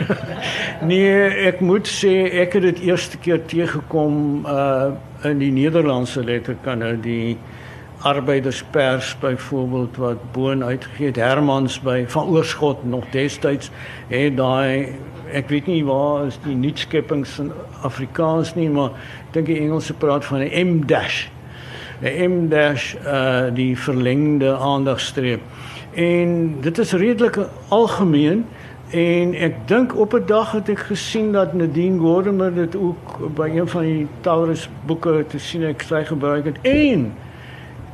[laughs] nee, ek moet sê ek het dit eerste keer teëgekom uh in die Nederlandse letterkunde die arbeiderspers byvoorbeeld wat boon uitgegee het Hermans by van Oorskot nog destyds het daai ek weet nie waar is die nuutskeppings in Afrikaans nie, maar ek dink die Engelse praat van 'n M dash. 'n M dash uh die verlengde aandagstreep. En dit is redelik algemeen en ek dink op 'n dag het ek gesien dat Nadine Gordimer dit ook by een van die Taurus boeke te sien ek sy gebruik het. En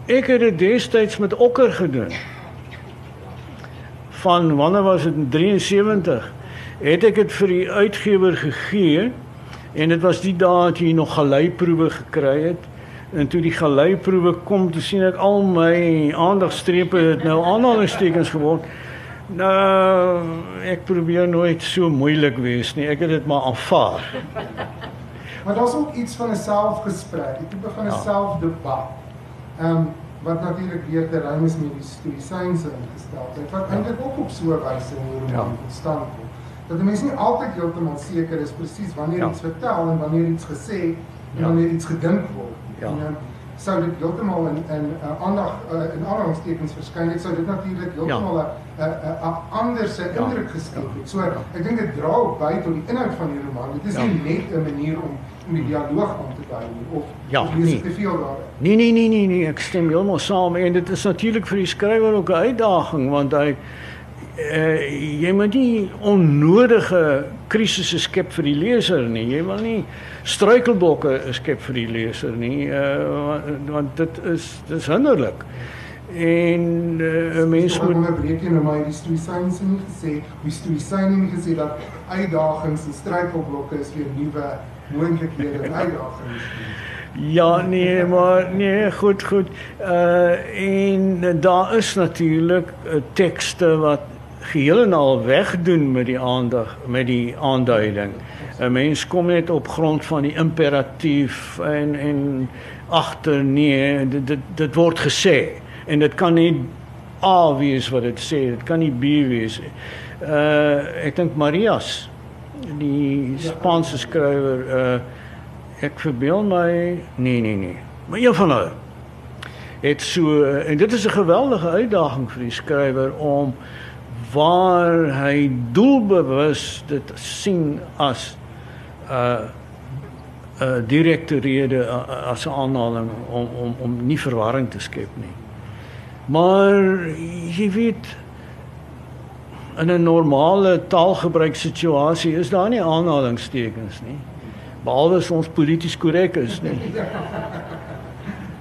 ek het dit destyds met Okker gedoen. Van wanneer was dit 73? het ek dit vir die uitgewer gegee en dit was die dae dat jy nog geleiproewe gekry het En toe die geleiproewe kom, toe sien ek al my aandagstrepe het nou aanhalingstekens geword. Nou, ek probeer nooit so moeilik wees nie. Ek het dit maar aanvaar. Maar daar's ook iets van 'n selfgesprek, 'n tipe van 'n Ja. selfdebat. Ehm um, wat natuurlik weer te ruim is met die stoïsynse ingesteldheid wat Ja. eintlik ook op so 'n wyse in roman Ja. ontstaan kom. Dat 'n mens nie altyd heeltemal seker is presies wanneer Ja. iets vertel en wanneer iets gesê en Ja. wanneer iets gedink word. Ja. En, ehm, sou dit heeltemal in in uh, aandag uh, in aanhalingstekens verskyn het, sou dit natuurlik heeltemal 'n 'n 'n 'n ander se Ja. indruk geskep het. So Ja. ek dink dit dra ook by tot die inhoud van die roman. Dit is Ja. nie net 'n manier om om die dialoog aan te nie of Ja, nee. te veel daarin. Nee nee nee nee nee, ek stem heeltemal saam en dit is natuurlik vir die skrywer ook 'n uitdaging want hy uh, jy moet nie onnodige krisisse skep vir die leser nie. Jy wil nie struikelblokke skep vir die leser nie, uh, want, want dit is dis hinderlik. En uh, 'n mens moet moet onderbreek jy nou maar die stoïsynse nie gesê, die stoïsyne nie gesê dat uitdagings en struikelblokke is weer nuwe moontlikhede en uitdagings. nie. Ja, nee, maar nee, goed, goed. Uh en daar is natuurlik uh, tekste wat geheel en al wegdoen met die aandag, met die aanduiding. 'n Mens kom net op grond van die imperatief en en agter nee, dit dit, dit word gesê en dit kan nie A wees wat dit sê, dit kan nie B wees. Uh ek dink Marias die Spaanse skrywer uh Ek verbeel my nee nee nee. Maar een van hulle het so en dit is 'n geweldige uitdaging vir die skrywer om waar hy doelbewus dit sien as 'n uh, 'n direkte rede uh, as 'n aanhaling om om om nie verwarring te skep nie. Maar jy weet in 'n normale taalgebruik situasie is daar nie aanhalingstekens nie behalwe as ons polities korrek is nie. [laughs]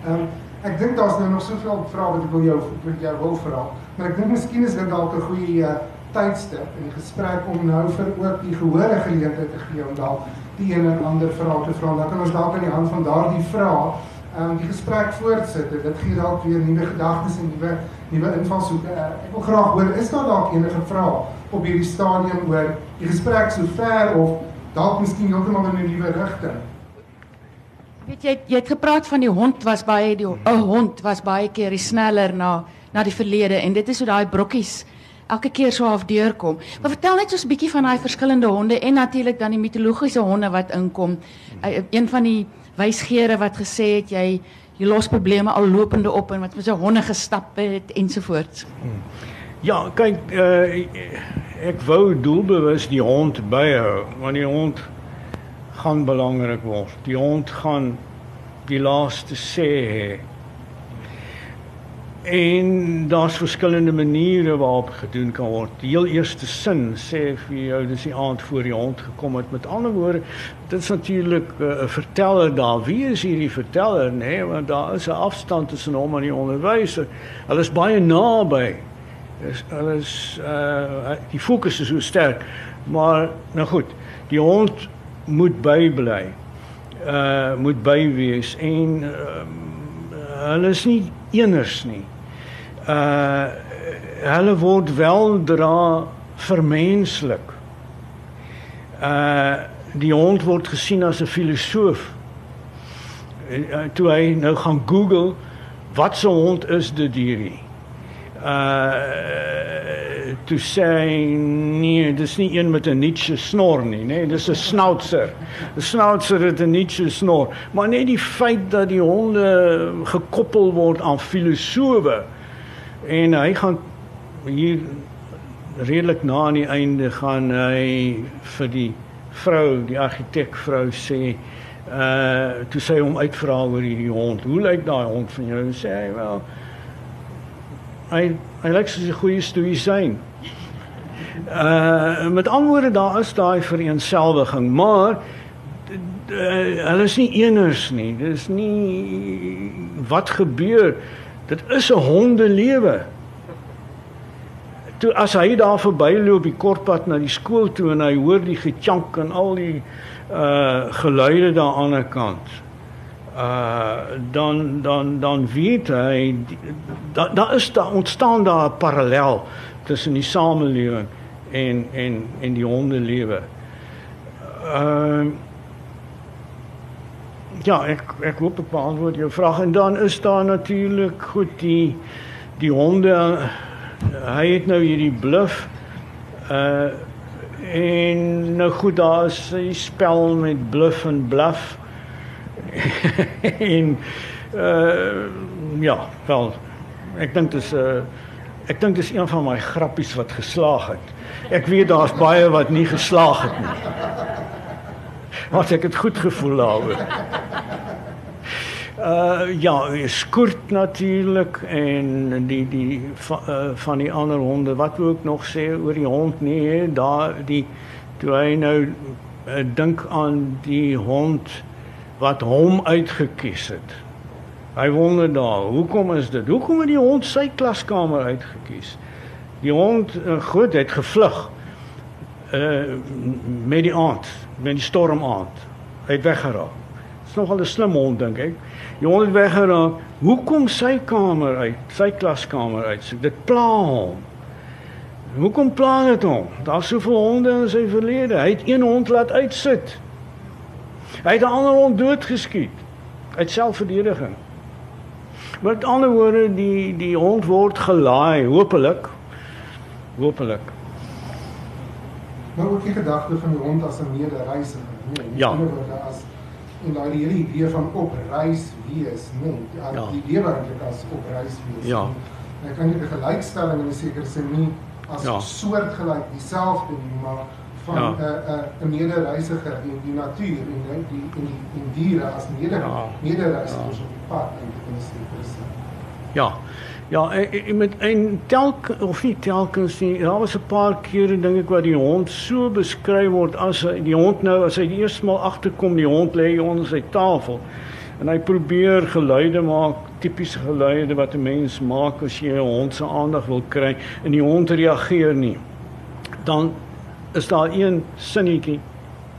Ehm um, ek dink daar's nou nog soveel vrae wat ek wil jou vir jou wil vra, maar ek dink miskien is dit dalk 'n goeie uh, tydstip in die gesprek om nou vir ook die gehore geleentheid te gee om dalk die een en ander vrae te vra. Dan kan ons dalk aan die hand van daardie vrae um, die gesprek voortsit. Dit gee dalk weer nuwe gedagtes en nuwe nuwe invalshoeke. Uh, ek wil graag hoor, is daar dalk enige vrae op hierdie stadium oor die gesprek so ver of dalk miskien heeltemal in 'n nuwe rigting? Weet jy jy het gepraat van die hond was baie die 'n hond was baie keer die sneller na na die verlede en dit is hoe daai brokkies elke keer so half deurkom. Maar vertel net so 'n bietjie van daai verskillende honde en natuurlik dan die mitologiese honde wat inkom. Uh, Een van die wysgeere wat gesê het jy jy los probleme al lopende op en wat met sy honde gestap het ensovoorts. Ja, kyk, uh, ek wou doelbewus die hond byhou, want die hond gaan belangrik word. Die hond gaan die laaste sê hê. En daar's verskillende maniere waarop gedoen kan word. Die heel eerste sin sê vir jou dis die aand voor die hond gekom het. Met ander woorde, dit is natuurlik eh, 'n uh, verteller daar. Wie is hierdie verteller, nê? Nee, want daar is 'n afstand tussen hom en die onderwyser. Hulle is baie naby. Is hulle is uh die fokus is so sterk. Maar nou goed, die hond moet bybly. Uh moet by wees en uh, hulle is nie eners nie. Uh hulle word weldra vermenslik. Uh die hond word gesien as 'n filosoof. Uh, toe hy nou gaan Google wat so hond is dit hierdie? Uh toe sê hy, nee, dis nie een met 'n Nietzsche snor nie, nê, nee, dis 'n snoutser. 'n Snoutser het 'n Nietzsche snor, maar net die feit dat die honde gekoppel word aan filosowe en hy gaan hier redelik na aan die einde gaan hy vir die vrou, die argitekvrou sê uh toe sy hom uitvra oor hierdie hond. Hoe lyk daai hond van jou? Sê hy wel hy hy lyk soos 'n goeie stoïsyn. Uh met antwoorde daar is daai vereenselwiging, maar d- hulle is nie eners nie. Dis nie wat gebeur. Dit is 'n hondelewe. Toe as hy daar verbyloop die kortpad na die skool toe en hy hoor die getjank en al die uh geluide daar aan die ander kant. uh dan dan dan weet hy daar da is daar ontstaan daar 'n parallel tussen die samelewing en en en die hondelewe. Ehm uh, Ja, ek ek hoop ek beantwoord jou vraag en dan is daar natuurlik goed die die honde hy het nou hierdie bluff uh en nou goed daar is 'n spel met bluff en bluff [laughs] en uh ja, wel ek dink dit is 'n uh, ek dink dit is een van my grappies wat geslaag het. Ek weet daar's baie wat nie geslaag het nie. Maar ek het goed gevoel daaroor. Uh ja, skort natuurlik en die die va, uh, van die ander honde wat ook nog sê oor die hond nee, daar die toe hy nou uh, dink aan die hond wat hom uitgekies het. Hy wonder daar, hoekom is dit? Hoekom het die hond sy klaskamer uitgekies? Die hond uh, goed het gevlug uh met die aand, met die storm aand. Hy het weggeraak. Dis nogal 'n slim hond dink ek. Die hond het weggeraak. Hoekom sy kamer uit, sy klaskamer uit? Dit pla hom. Hoekom pla dit hom? Daar's soveel honde in sy verlede. Hy het een hond laat uitsit. Hy het 'n ander hond doodgeskiet uit selfverdediging. Met ander woorde, die die hond word gelaai, hopelik. Hopelik. Nou ook die gedagte van die hond as 'n medereisiger, nee, ja. as en daai hele idee van op reis wees, nee, die, ja. die idee wat eintlik as op reis wees. Ja. Ek kan nie 'n gelykstelling in 'n sekere sin nie as ja. soortgelyk dieselfde nie, maar van 'n ja. 'n 'n medereisiger in die natuur en die die en die en diere as mede ja. medereisigers ja. op die pad en dit is interessant. Ja. Ja, ek met 'n telk of nie telkens nie. Daar was 'n paar kere dink ek wat die hond so beskryf word as die hond nou as hy die eerste maal agterkom, die hond lê onder sy tafel en hy probeer geluide maak, tipiese geluide wat 'n mens maak as jy 'n hond se aandag wil kry en die hond reageer nie. Dan is daar een sinnetjie,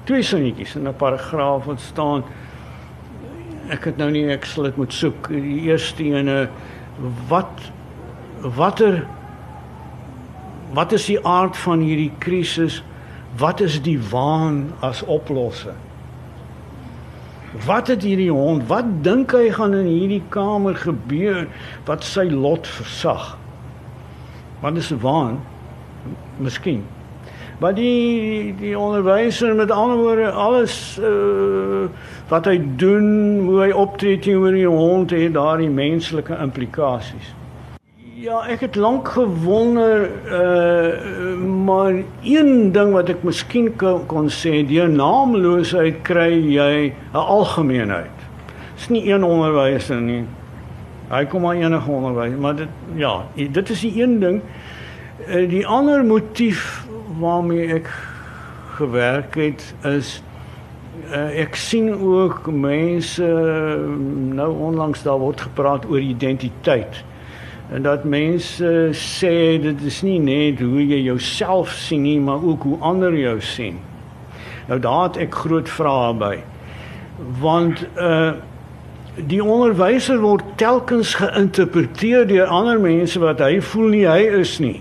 twee sinnetjies in 'n paragraaf wat staan ek het nou nie ek sal dit moet soek. Die eerste ene wat watter wat is die aard van hierdie krisis? Wat is die waan as oplossing? Wat het hierdie hond? Wat dink hy gaan in hierdie kamer gebeur wat sy lot versag? Wat is 'n waan? Miskien. Maar die die onderwyser met ander woorde alles uh, wat hy doen, hoe hy optree teenoor die hond en daardie menslike implikasies. Ja, ek het lank gewonder uh maar een ding wat ek miskien kon, kon sê, die naamloosheid kry jy 'n algemeenheid. Dis nie een onderwyser nie. Hy kom maar enige onderwys, maar dit ja, dit is die een ding. Uh, die ander motief waarmee ek gewerk het is uh, ek sien ook mense nou onlangs daar word gepraat oor identiteit. En dat mense sê dit is nie net hoe jy jouself sien nie maar ook hoe ander jou sien. Nou daar het ek groot vrae by. Want uh die onderwyser word telkens geïnterpreteer deur ander mense wat hy voel nie hy is nie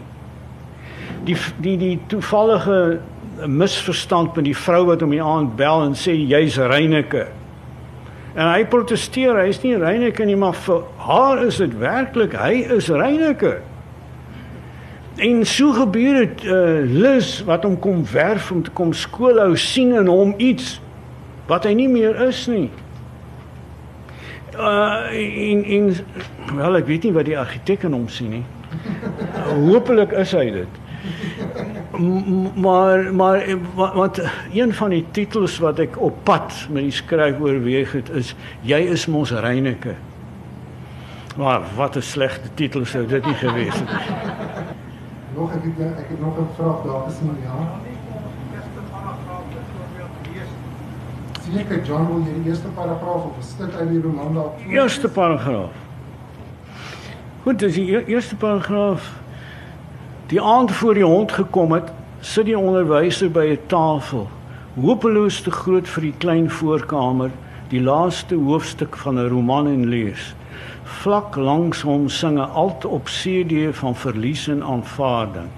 die die die toevallige misverstand met die vrou wat hom die aand bel en sê jy's Reyneke. En hy proteseer, hy's nie Reyneke nie, maar vir haar is dit werklik hy is Reyneke. En so gebeur dit uh Lis wat hom kom werf om te kom skoolhou sien in hom iets wat hy nie meer is nie. Uh in in wel ek weet nie wat die argitek in hom sien nie. Hoopelik is hy dit maar maar wat een van die titels wat ek op pad met die skryf oorweeg het is jy is mos Reyneke. Maar wat 'n slegte titel sou dit nie gewees het nie. Nog ek het ek het nog 'n vraag daar is maar ja. Sien ek John wil jy die eerste paragraaf of 'n stuk uit die roman daar? Eerste paragraaf. Goed, dis die e-, eerste paragraaf. Die aand voor die hond gekom het, sit die onderwyser by 'n tafel, hopeloos te groot vir die klein voorkamer, die laaste hoofstuk van 'n roman en lees. Vlak langs hom sing 'n alt op CD van verlies en aanvaarding.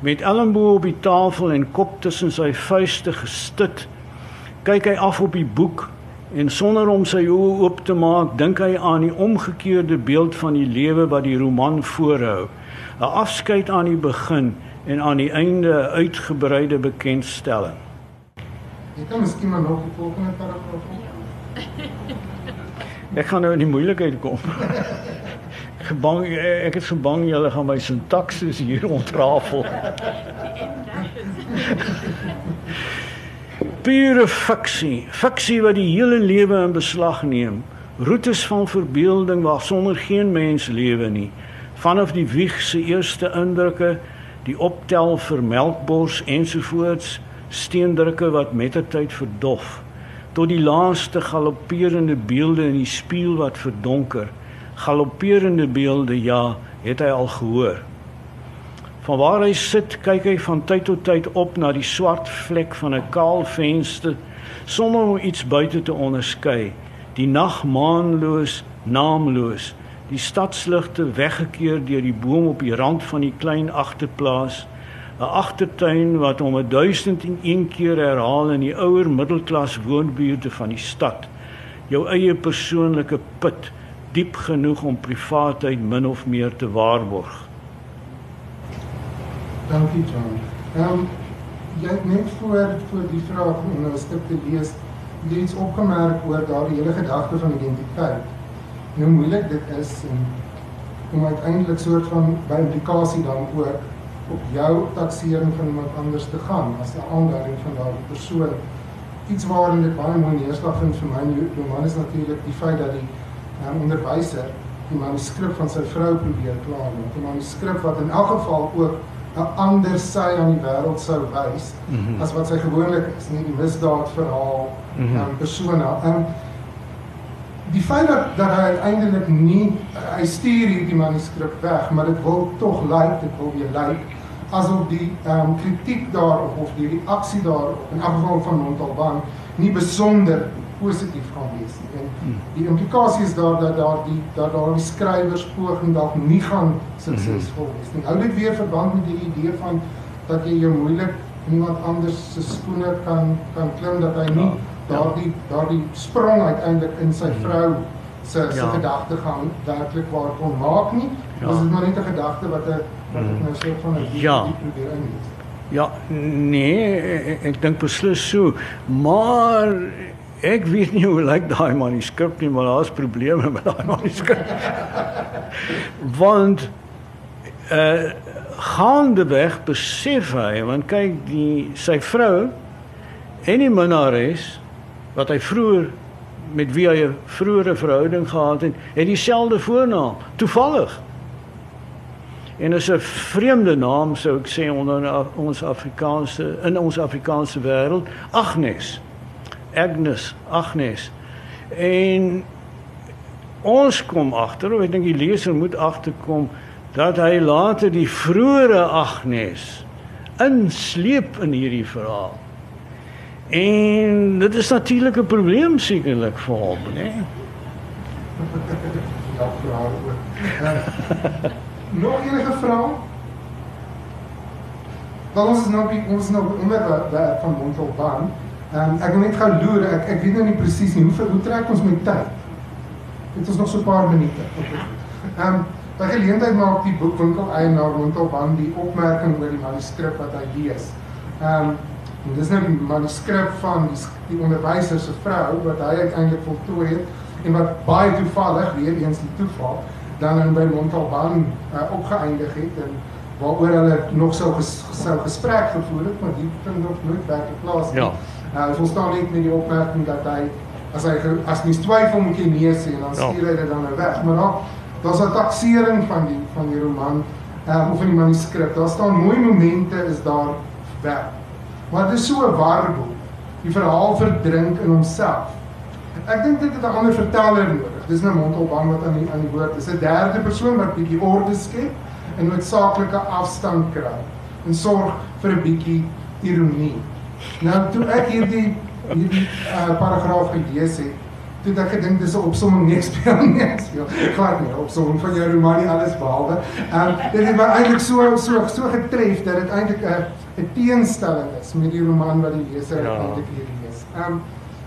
Met elmboog op die tafel en kop tussen sy vuiste gestit, kyk hy af op die boek en sonder om sy oë oop te maak, dink hy aan die omgekeerde beeld van die lewe wat die roman voorhou. 'n Afskeid aan die begin en aan die einde 'n uitgebreide bekendstelling. Ek kan miskien maar nog die volgende paragraaf op. Ek gaan nou in die moeilikheid kom. Gebang ek het so bang julle gaan my sintaksis hier ontrafel. Pure fiksie, fiksie wat die hele lewe in beslag neem. Roetes van verbeelding waar sonder geen mens lewe nie. Vanaf die wieg se eerste indrukke, die optel vir melkbors ensovoorts, steendrukke wat mettertyd verdof tot die laaste galopperende beelde in die spieël wat verdonker. Galopperende beelde, ja, het hy al gehoor. Van waar hy sit, kyk hy van tyd tot tyd op na die swart vlek van 'n kaal venster sonder om iets buite te onderskei. Die nag maanloos, naamloos, die stadsligte weggekeer deur die boom op die rand van die klein agterplaas 'n agtertuin wat om 1001 keer herhaal in die ouer middelklas woonbuurte van die stad. Jou eie persoonlike put, diep genoeg om privaatheid min of meer te waarborg. Dankie John. Ehm um, jy het net voor voor die vraag om nou 'n stuk te lees, iets opgemerk oor daardie hele gedagte van identiteit. Nou moeilik dit is en om uiteindelik soort van by implikasie dan ook op jou taksering van iemand anders te gaan as 'n aanduiding van daardie persoon. Iets waarin dit baie mooi neerslag vind vir my roman is natuurlik die feit dat die um, onderwyser die manuskrip van sy vrou probeer klaarmaak. 'n Manuskrip wat in elk geval ook 'n ander sy aan die wêreld sou wys mm -hmm. as wat sy gewoonlik is, nie die misdaad verhaal mm -hmm. um, persona. Um, die feit dat dat hy uiteindelik nie hy stuur hierdie manuskrip weg, maar dit wil tog lyk, dit wil weer lyk asof die ehm um, kritiek daarop of die reaksie daarop in afval van Montalban nie besonder positief gaan wees nie. En hmm. die implikasie is daar dat daar die dat daar die skrywers poging dalk nie gaan suksesvol wees nie. Hou dit weer verband met die idee van dat jy jou moeilik iemand anders se skoene kan kan klim dat hy nie ja. Daardie daardie sprong uiteindelik in sy hmm. vrou se se ja. gedagte gaan werklik waar kon maak nie. Ja. Dit is maar net 'n gedagte wat 'n Hmm. Nou so van 'n ja. Ja, nee, ek, ek dink beslis so, maar ek weet nie hoe lyk daai manuskrip nie, maar daar's probleme met daai manuskrip. [laughs] Want eh uh, gaandeweg besef hy, want kyk die sy vrou en die minnares wat hy vroeër met wie hy 'n vroeëre verhouding gehad het, het dieselfde voornaam, toevallig. En is 'n vreemde naam sou ek sê onder ons Afrikaanse in ons Afrikaanse wêreld, Agnes. Agnes, Agnes. En ons kom agter, of ek dink die leser moet agterkom dat hy later die vroeëre Agnes insleep in hierdie verhaal. En dit is natuurlik 'n probleem sekerlik vir hom, né? Nee? Ja, vrae. Nog enige vrae? Dan ons is nou by ons nou onder daar van Montalban. Ehm um, ek wil net gou loer, ek ek weet nou nie presies nie hoe hoe trek ons met tyd. Dit is nog so 'n paar minute. Ehm um, by geleentheid maak die boekwinkel eienaar Montalban die opmerking oor die manuskrip wat hy lees. Ehm um, dis nou die manuskrip van die, die onderwyser se vrou wat hy uiteindelik voltooi het en wat baie toevallig weer eens die toeval dan in by Montalban uh, opgeëindig het en waaroor hulle nog sou ges, sou gesprek gevoer het, maar die vind nog nooit werklik plaas nie. Ja. Uh, ons staan net met die opmerking dat hy as hy as mens twyfel moet jy nee sê en dan ja. stuur hy dit dan nou weg. Maar dan daar's 'n taksering van die van die roman uh, of in die manuskrip. Daar staan mooi momente is daar weg. Maar dit is so 'n warboel. Die verhaal verdrink in homself. Ek dink dit het 'n ander verteller nodig dis nou Montalban wat aan die aan die woord is 'n derde persoon wat bietjie orde skep en noodsaaklike afstand kry en sorg vir 'n bietjie ironie. Nou toe ek hierdie hierdie uh, paragraaf gelees het, toe ek gedink dis 'n opsomming nie speel nie. Speel glad nie opsomming van jou roman nie alles behalwe. Ehm um, dit het my eintlik so so so getref dat dit eintlik 'n 'n teenstelling is met die roman wat die leser ja. eintlik hier lees. Ehm um,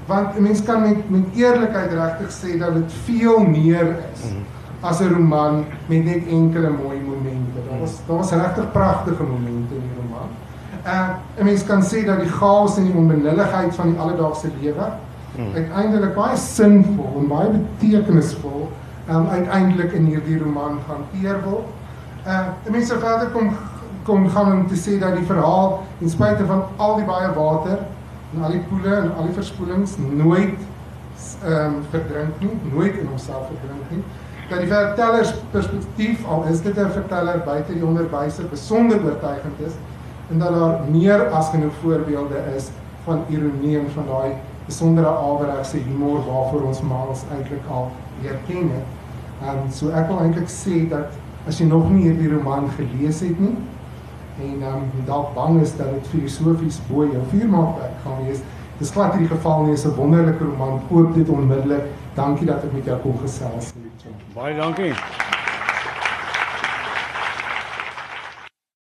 want 'n mens kan met met eerlikheid regtig sê dat dit veel meer is. Mm as 'n roman met net enkele mooi momente. Daar was daar was regtig pragtige momente in die roman. Uh 'n mens kan sê dat die chaos en die onbenulligheid van die alledaagse lewe hmm. uiteindelik baie sinvol en baie betekenisvol um uiteindelik in hierdie roman gehanteer word. Uh 'n mens sou verder kom kom gaan om te sê dat die verhaal ten spyte van al die baie water en al die poele en al die verspoelings nooit ehm um, verdrink nie, nooit in homself verdrink nie dat die vertellers perspektief al is dit 'n verteller buite die onderwyser besonder oortuigend is en dat daar meer as genoeg voorbeelde is van ironie en van daai besondere awerigse humor waarvoor ons maals eintlik al leer ken het. Ehm um, so ek wil eintlik sê dat as jy nog nie hierdie roman gelees het nie en um, dalk bang is dat dit filosofies bo jou vuurmaakwerk gaan wees, dis glad nie die geval nie. Dit is 'n wonderlike roman. Koop dit onmiddellik. Dankie dat ek met jou kon gesels. Baie dankie.